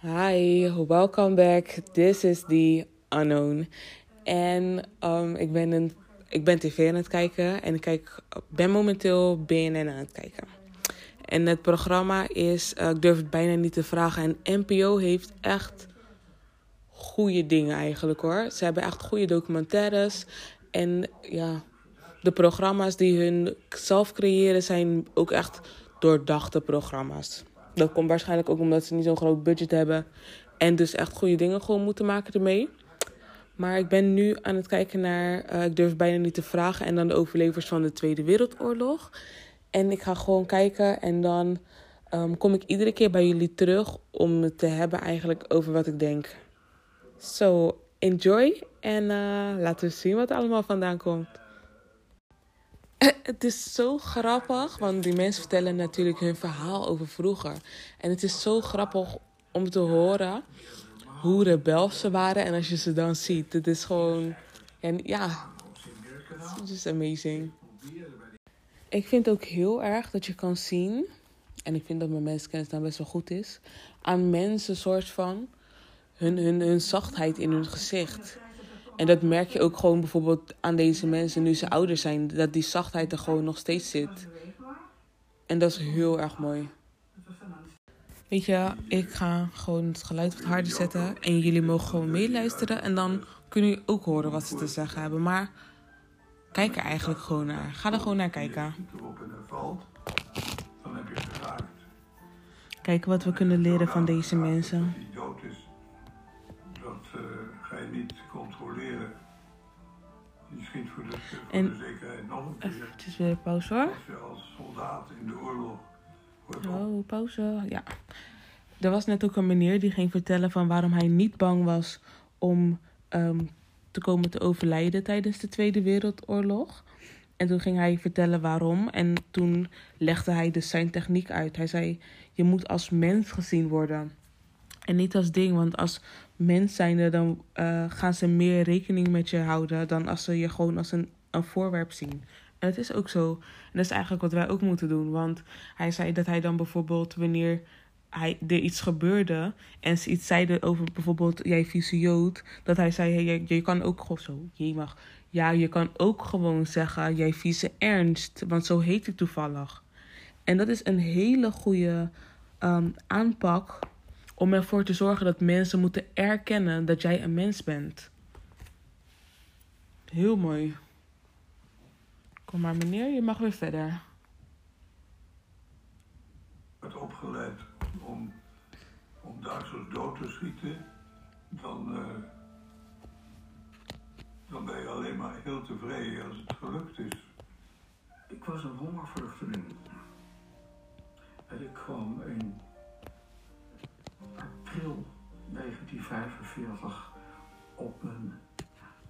Hi, welcome back. This is the unknown. En um, ik, ben een, ik ben tv aan het kijken en ik kijk, ben momenteel BNN aan het kijken. En het programma is, uh, ik durf het bijna niet te vragen. En NPO heeft echt goede dingen eigenlijk hoor. Ze hebben echt goede documentaires. En ja, de programma's die hun zelf creëren zijn ook echt doordachte programma's. Dat komt waarschijnlijk ook omdat ze niet zo'n groot budget hebben. En dus echt goede dingen gewoon moeten maken ermee. Maar ik ben nu aan het kijken naar, uh, ik durf bijna niet te vragen, en dan de overlevers van de Tweede Wereldoorlog. En ik ga gewoon kijken en dan um, kom ik iedere keer bij jullie terug om het te hebben eigenlijk over wat ik denk. So, enjoy en uh, laten we zien wat er allemaal vandaan komt. Het is zo grappig, want die mensen vertellen natuurlijk hun verhaal over vroeger. En het is zo grappig om te horen hoe rebels ze waren. En als je ze dan ziet, het is gewoon. En ja, het is amazing. Ik vind ook heel erg dat je kan zien, en ik vind dat mijn mensenkennis dan best wel goed is, aan mensen soort van hun, hun, hun zachtheid in hun gezicht. En dat merk je ook gewoon bijvoorbeeld aan deze mensen nu ze ouder zijn. Dat die zachtheid er gewoon nog steeds zit. En dat is heel erg mooi. Weet je, ik ga gewoon het geluid wat harder zetten. En jullie mogen gewoon meeluisteren. En dan kunnen jullie ook horen wat ze te zeggen hebben. Maar kijk er eigenlijk gewoon naar. Ga er gewoon naar kijken. Kijken wat we kunnen leren van deze mensen. Voor de, voor en, de zekerheid nog een keer. Het is weer pauze hoor. Als je als soldaat in de oorlog wordt Oh, pauze. Ja. Er was net ook een meneer die ging vertellen van waarom hij niet bang was om um, te komen te overlijden tijdens de Tweede Wereldoorlog. En toen ging hij vertellen waarom. En toen legde hij dus zijn techniek uit. Hij zei: Je moet als mens gezien worden. En niet als ding, want als mens zijnde dan uh, gaan ze meer rekening met je houden dan als ze je gewoon als een, een voorwerp zien. En het is ook zo. En dat is eigenlijk wat wij ook moeten doen. Want hij zei dat hij dan bijvoorbeeld wanneer hij, er iets gebeurde en ze iets zeiden over bijvoorbeeld jij vieze jood, dat hij zei, hey, je, je kan ook gewoon zo, je mag, ja, je kan ook gewoon zeggen, jij vieze ernst, want zo heet hij toevallig. En dat is een hele goede um, aanpak om ervoor te zorgen dat mensen moeten erkennen dat jij een mens bent. Heel mooi. Kom maar meneer, je mag weer verder. wordt opgeleid om, om Duitsers dood te schieten, dan, uh, dan ben je alleen maar heel tevreden als het gelukt is. Ik was een hongervluchteling. En ik kwam in april 1945 op een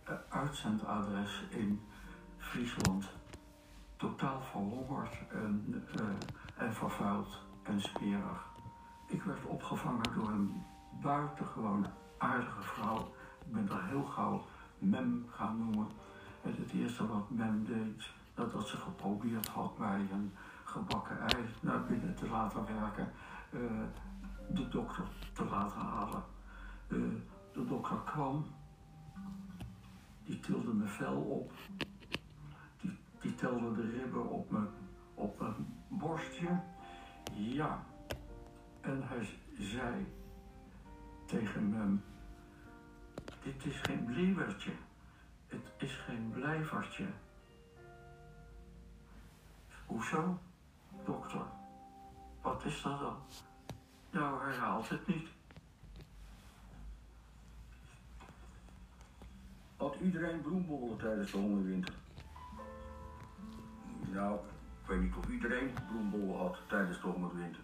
uh, uitzendadres in Friesland. Totaal verhongerd en, uh, en vervuild en smerig. Ik werd opgevangen door een buitengewoon aardige vrouw. Ik ben daar heel gauw Mem gaan noemen. En het eerste wat Mem deed, dat dat ze geprobeerd had mij een gebakken ei naar binnen te laten werken. Uh, de dokter te laten halen. Uh, de dokter kwam, die tilde mijn vel op, die, die telde de ribben op mijn, op mijn borstje. Ja, en hij zei tegen me, dit is geen blijvertje, het is geen blijvertje. Hoezo, dokter? Wat is dat dan? Nou, hij haalt het niet. Had iedereen bloembollen tijdens de hongerwinter? Nou, ik weet niet of iedereen bloembollen had tijdens de hongerwinter.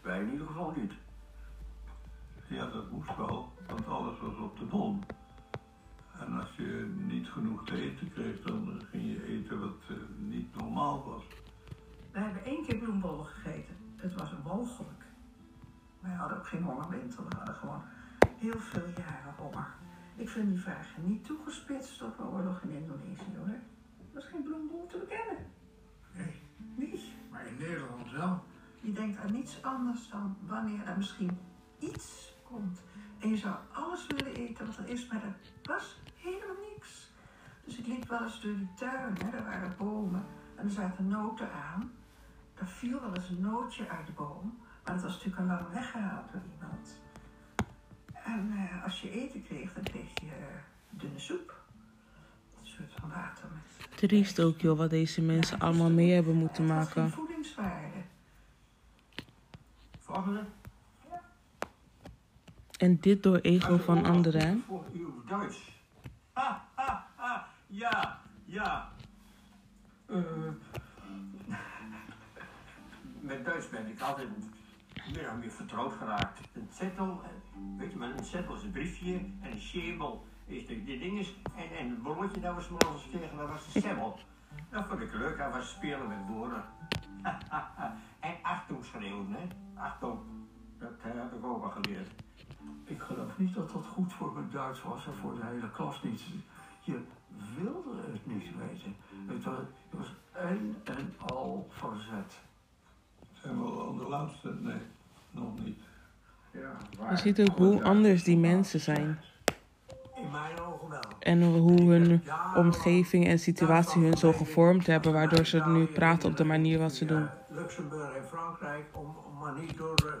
Wij in ieder geval niet. Ja, dat moest wel, want alles was op de bon. En als je niet genoeg te eten kreeg, dan ging je eten wat uh, niet normaal was. We hebben één keer bloembollen gegeten. Het was mogelijk. Wij hadden ook geen hongerwinter. We hadden gewoon heel veel jaren honger. Ik vind die vragen niet toegespitst op de oorlog in Indonesië hoor. Er was geen bloembol te bekennen. Nee, Niet? maar in Nederland wel. Je denkt aan niets anders dan wanneer er misschien iets komt. En je zou alles willen eten wat er is, maar er was helemaal niks. Dus ik liep wel eens door die tuin, hè, daar waren bomen en er zaten noten aan. Er viel wel eens een nootje uit de boom, dat was natuurlijk al lang weggehaald door iemand. En eh, als je eten kreeg, dan kreeg je eh, dunne soep. Een soort van water met... Triest ook, joh, wat deze mensen allemaal mee hebben moeten Het had geen maken. voedingswaarde. Volgende. En dit door ego van anderen? Voor uw Duits. Ha, ha, ha. Ja, ja. Eh, met Duits ben ik altijd meer en meer vertrouwd geraakt. Een zettel, eh, weet je maar, een zettel is een briefje en een schemel is de, de ding is. En, en een ballotje, dat was maar als kregen, dat was de stemmel. Dat vond ik leuk, dat was spelen met woorden. en achtung schreeuwen, hè. Achtung. Dat eh, heb ik ook al geleerd. Ik geloof niet dat dat goed voor mijn Duits was en voor de hele klas niet. Je wilde het niet weten. Het was, het was een en al verzet. Zijn we al aan de laatste? Nee, Je ziet ook hoe anders die mensen zijn. In mijn ogen wel. En hoe hun omgeving en situatie hun zo gevormd hebben, waardoor ze nu praten op de manier wat ze doen. Luxemburg en Frankrijk, om, om maar niet door, de-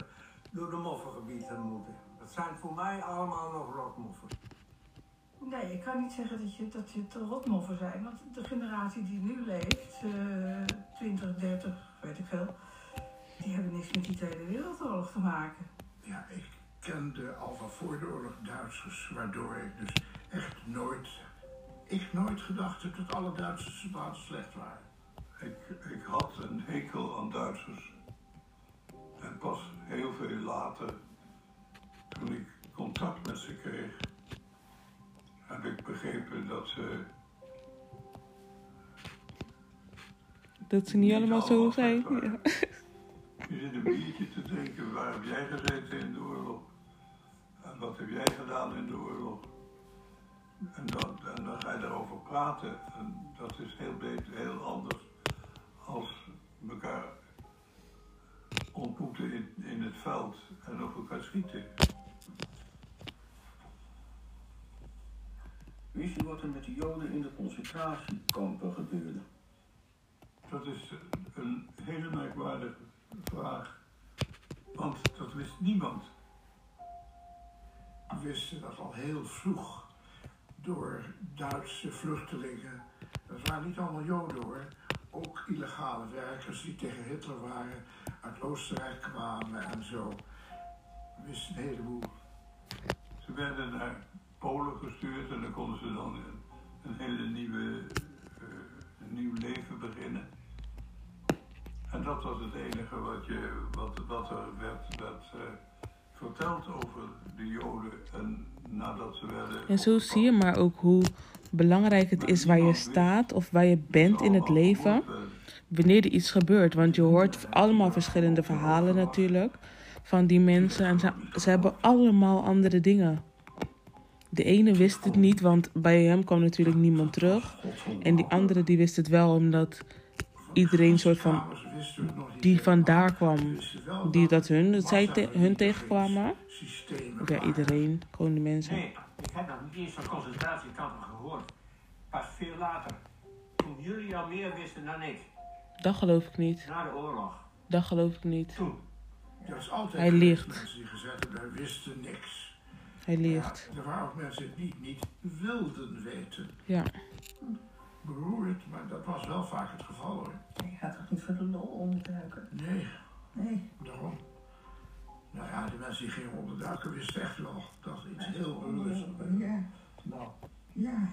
door de moffengebied te moeten. Dat zijn voor mij allemaal nog rotmoffen. Nee, ik kan niet zeggen dat je, dat je te rotmoffen zijn. Want de generatie die nu leeft, eh 20, 30, weet ik veel, die hebben niks met die Tweede Wereldoorlog te maken. Ja, ik kende al van voor de oorlog Duitsers, waardoor ik dus echt nooit, ik nooit gedacht heb dat alle Duitse soldaten slecht waren. Ik, ik had een hekel aan Duitsers. En pas heel veel later, toen ik contact met ze kreeg, heb ik begrepen dat ze Dat ze niet allemaal zo zijn. Ja. Je zit een biertje te drinken. Waar heb jij gezeten in de oorlog? Wat heb jij gedaan in de oorlog? En dan, en dan ga je daarover praten. En dat is heel beter, heel anders als elkaar ontmoeten in, in het veld en op elkaar schieten. Wist u wat er met de Joden in de concentratiekampen gebeurde? Dat is een hele merkwaardige vraag. Want dat wist niemand. Wisten dat al heel vroeg door Duitse vluchtelingen. Dat waren niet allemaal Joden hoor. Ook illegale werkers die tegen Hitler waren, uit Oostenrijk kwamen en zo. Wisten een heleboel. Ze werden naar Polen gestuurd en dan konden ze dan een, een hele nieuwe, eh, een nieuw leven beginnen. En dat was het enige wat, je, wat, wat er werd, werd eh, verteld over de Joden en nadat ze werden. En zo zie je maar ook hoe belangrijk het is waar je staat of waar je bent in het leven. wanneer er iets gebeurt. Want je hoort allemaal verschillende verhalen natuurlijk van die mensen. En ze, ze hebben allemaal andere dingen. De ene wist het niet, want bij hem kwam natuurlijk niemand terug. En die andere die wist het wel, omdat iedereen soort van die vandaar kwam, die dat hun, dat zij te- hun tegenkwamen. Ja, iedereen, gewoon de mensen. Nee, ik heb nog niet eens van concentratiekampen gehoord. Pas veel later. Toen jullie al meer wisten dan ik. Dat geloof ik niet. Na de oorlog. Dat geloof ik niet. Toen. Er was altijd Hij liegt. mensen die gezegd hebben, wij wisten niks. Hij liegt. Ja, er waren ook mensen die het niet, niet wilden weten. Ja. Beroerd, maar dat was wel vaak het geval hoor. Je gaat toch niet voor de lol onderduiken? Nee, Nee. daarom. Nou ja, de mensen die gingen onderduiken wisten echt wel dat iets heel onrustig was. Ja. Nou, Ja.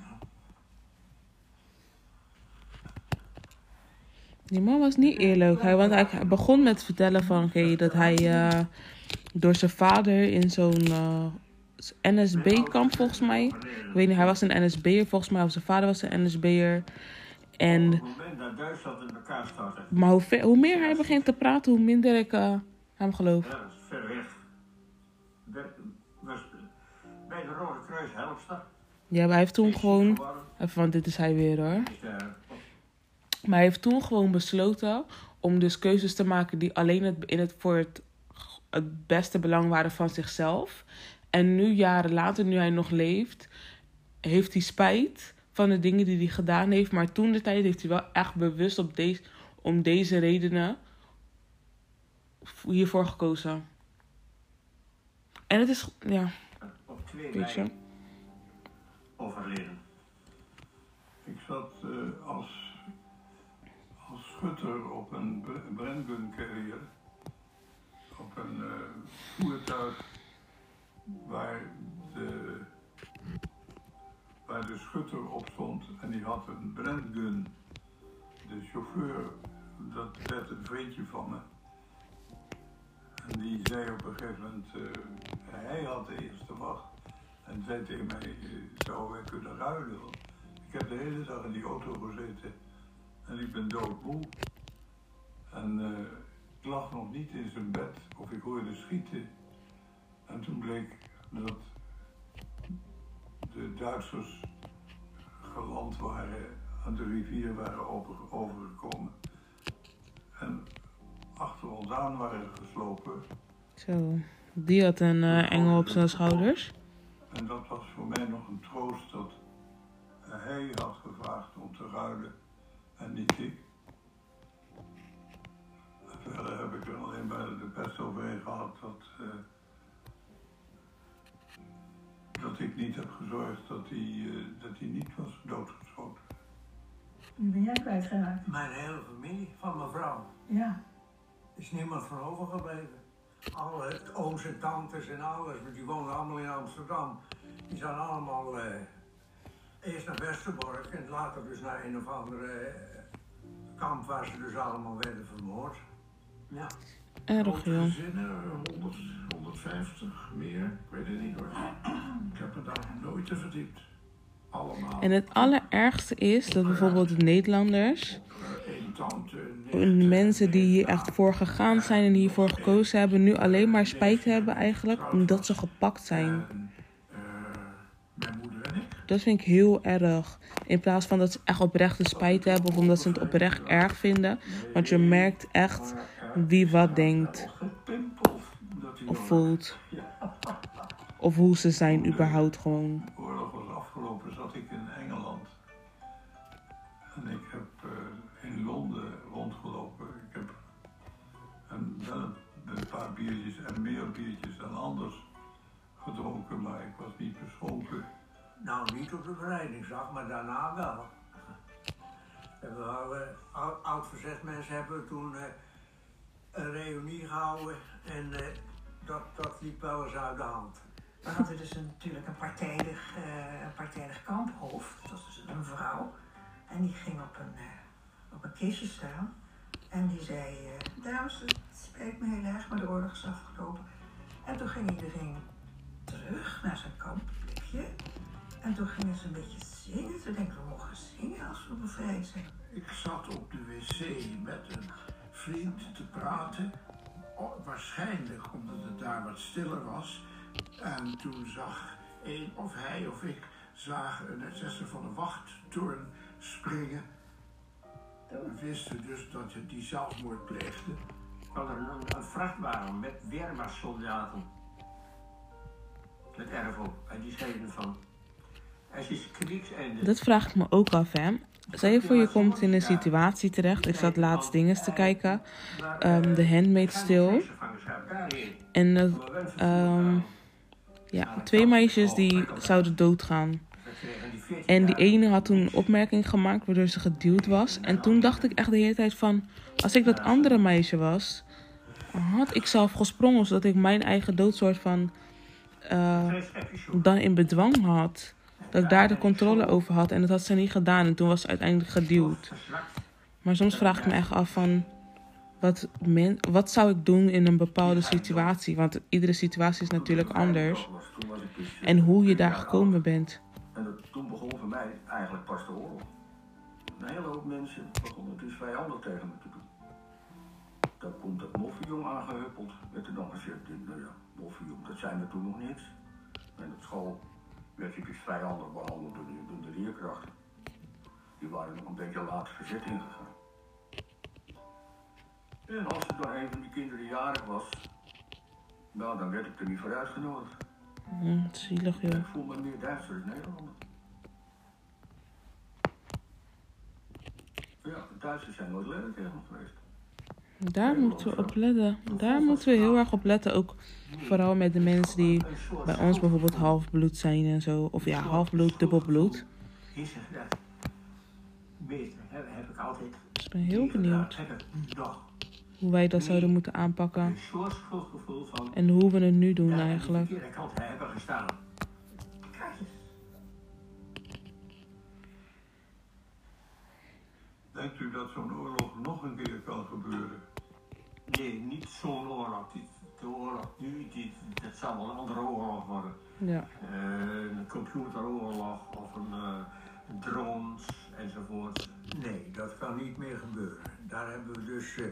Die man was niet eerlijk. Hij, want hij begon met vertellen van, oké, dat hij eh, door zijn vader in zo'n eh, NSB-kamp volgens mij. Ik weet niet, hij was een NSB'er volgens mij, of zijn vader was een NSB'er. En, Op het moment dat Duitsland in elkaar stortte. maar hoe, ver- hoe meer hij begint te praten, hoe minder ik eh, hem geloof. Ja, dat is ver weg. Bij- de Rode Kruis helpster. Ja, maar hij heeft toen gewoon, even, want dit is hij weer hoor. Maar hij heeft toen gewoon besloten om dus keuzes te maken die alleen het, in het, voor het het beste belang waren van zichzelf. En nu, jaren later, nu hij nog leeft, heeft hij spijt van de dingen die hij gedaan heeft. Maar toen de tijd heeft hij wel echt bewust op deze, om deze redenen hiervoor gekozen. En het is, ja, Op twee weet je. overleden. Ik zat eh, als, als schutter op een Br- Brengun carrier. Op een eh, voertuig waar de, waar de schutter op stond. En die had een Brengun. De chauffeur, dat werd een vriendje van me. En die zei op een gegeven moment, eh, hij had de eerste wacht. En zei tegen mij, eh, zouden wij kunnen ruilen? Ik heb de hele dag in die auto gezeten en ik ben doodmoe. En eh, ik lag nog niet in zijn bed of ik hoorde schieten. En toen bleek dat de Duitsers geland waren, aan de rivier waren over, overgekomen. En achter ons aan waren geslopen. Zo, die had een eh, engel op zijn schouders. En dat was voor mij nog een troost dat hij had gevraagd om te ruilen en niet ik. En verder heb ik er alleen maar de pest overheen gehad dat, niet heb gezorgd dat hij, eh, dat hij niet was doodgeschoten. Wie ben jij kwijtgeraakt? Mijn hele familie van mijn vrouw. Ja. is niemand van overgebleven. Alle ooms en tantes en alles, want die wonen allemaal in Amsterdam. Die zijn allemaal eh, eerst naar Westerbork en later dus naar een of andere eh, kamp waar ze dus allemaal werden vermoord. Ja. Erg, joh. Gezinnen, 100, 150, meer, ik weet het niet hoor. Nooit te verdiept. Allemaal. En het allerergste is dat bijvoorbeeld de Nederlanders, mensen die hier echt voor gegaan zijn en hiervoor gekozen hebben, nu alleen maar spijt hebben eigenlijk omdat ze gepakt zijn. Eh. Dat vind ik heel erg. In plaats van dat ze echt oprechte spijt hebben of omdat ze het oprecht erg vinden. Want je merkt echt wie wat denkt of voelt. Of hoe ze zijn überhaupt gewoon. De oorlog was afgelopen, zat ik in Engeland. En ik heb eh, in Londen rondgelopen. Ik heb een, wel een, paar biertjes en meer biertjes dan anders gedronken, maar ik was niet beschonken. Nou, niet op de verrijdingsdag, maar daarna wel. En we hadden, oud, oud verzetmensen hebben we toen eh, een reunie gehouden en eh, dat, dat liep wel eens uit de hand. We hadden dus een, natuurlijk een partijdig, eh, een partijdig kamphoofd. Dat was dus een vrouw. En die ging op een, eh, op een kistje staan. En die zei, eh, dames, het spijt me heel erg, maar de oorlog is afgelopen. En toen ging iedereen terug naar zijn kampplekje. En toen gingen ze een beetje zingen. Toen denk ik, we mogen zingen als we bevrijd zijn. Ik zat op de wc met een vriend te praten. Waarschijnlijk omdat het daar wat stiller was. En toen zag een of hij of ik zagen een assessor van de wachttoren springen. We wisten dus dat je die zelfmoord pleegde. Had een, een, vrachtwagen met Wehrmachtsoldaten. Met erf op. En die schreven van... Het is. Dat vraag ik me ook af, hè. Stel je voor je komt in een situatie terecht. Ik zat laatst dingen te kijken. ehm, de Handmaid's Tale. En dat, ehm, ja, twee meisjes die zouden doodgaan. En die ene had toen een opmerking gemaakt waardoor ze geduwd was. En toen dacht ik echt de hele tijd van... Als ik dat andere meisje was... Had ik zelf gesprongen zodat ik mijn eigen doodsoort van... eh, dan in bedwang had. Dat ik daar de controle over had. En dat had ze niet gedaan. En toen was ze uiteindelijk geduwd. Maar soms vraag ik me echt af van... Wat, wat zou ik doen in een bepaalde situatie? Want iedere situatie is natuurlijk anders. En hoe je daar gekomen bent. En toen begon voor mij eigenlijk pas de oorlog. Een hele hoop mensen begonnen dus vijandig tegen me te doen. Dan komt dat moffenjong aangehuppeld, werd er dan gezegd, nou ja, moffenjong, dat zijn we toen nog niet. En op school werd ik dus vijandig behandeld door de, door de leerkrachten. Die waren nog een beetje laat verzet ingegaan. En als er dan een van die kinderen jarig was, Nou, dan werd ik er niet voor uitgenodigd. Hm, zielig joh. Ik voel me meer Duitser dan Nederlander. Ja, de Duitsers zijn nooit lelijk tegen me geweest. Daar moeten we op letten. Daar moeten we heel erg op letten. Ook vooral met de mensen die bij ons bijvoorbeeld halfbloed zijn en zo. Of ja, halfbloed, dubbelbloed. Is dat? Meester, heb, heb ik altijd. Dus ik ben heel benieuwd ik hoe wij dat zouden moeten aanpakken. een soort schuldgevoel van. En hoe we het nu doen ja, aan de eigenlijk. Denkt u dat zo'n oorlog nog een keer kan gebeuren? Nee, niet zo'n oorlog. De oorlog nu, die, dat zal wel een andere oorlog worden. Ja. Eh, een computeroorlog of een eh, drones enzovoort. Nee, dat kan niet meer gebeuren. Daar hebben we dus eh,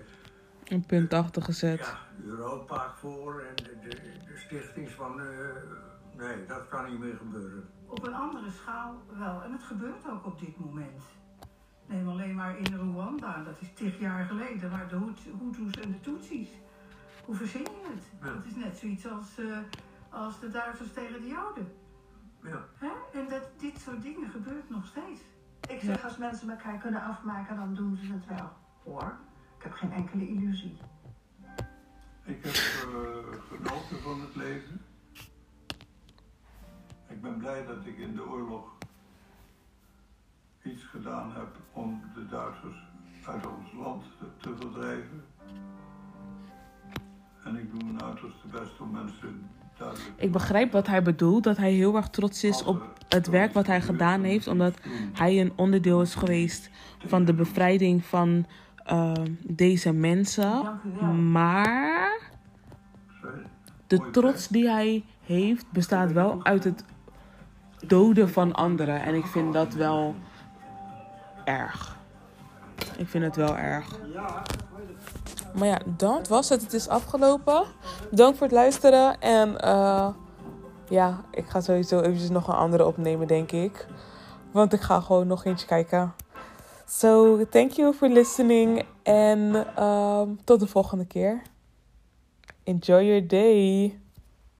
Een punt achter gezet. ja, Europa voor en de, de, de stichtings van... eh, nee, dat kan niet meer gebeuren. Op een andere schaal wel. En het gebeurt ook op dit moment. Neem alleen maar in Rwanda, dat is tig jaar geleden, waar de Hut- Hutus en de Tutsis. Hoe verzin je het? Ja. Het is net zoiets als, eh, als de Duitsers tegen de Joden. Ja. Hè? En dat, dit soort dingen gebeurt nog steeds. Ik zeg, als mensen elkaar kunnen afmaken, dan doen ze het wel. Hoor, geen enkele illusie. Ik heb eh, genoten van het leven. Ik ben blij dat ik in de oorlog iets gedaan heb om de Duitsers uit ons land te, te verdrijven. En ik doe mijn uiterste best om mensen duidelijk Ik begrijp wat hij bedoelt. Dat hij heel erg trots is op het werk wat hij gedaan heeft. Omdat hij een onderdeel is geweest van de bevrijding van ehm, deze mensen. Dank. Maar de trots die hij heeft bestaat wel uit het doden van anderen. En ik vind dat wel erg. Ik vind het wel erg. Maar ja, dat was het. Het is afgelopen. Bedankt voor het luisteren. En eh, ja, ik ga sowieso eventjes nog een andere opnemen, denk ik. Want ik ga gewoon nog eentje kijken. So, thank you for listening. En ehm, um, tot de volgende keer. Enjoy your day.